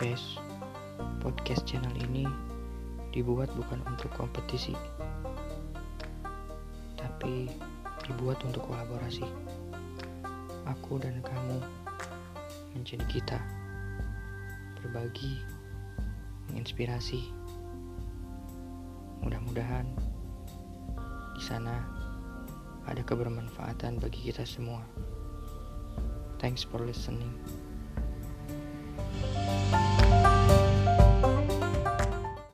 podcast. Podcast channel ini dibuat bukan untuk kompetisi, tapi dibuat untuk kolaborasi. Aku dan kamu menjadi kita, berbagi, menginspirasi. Mudah-mudahan di sana ada kebermanfaatan bagi kita semua. Thanks for listening.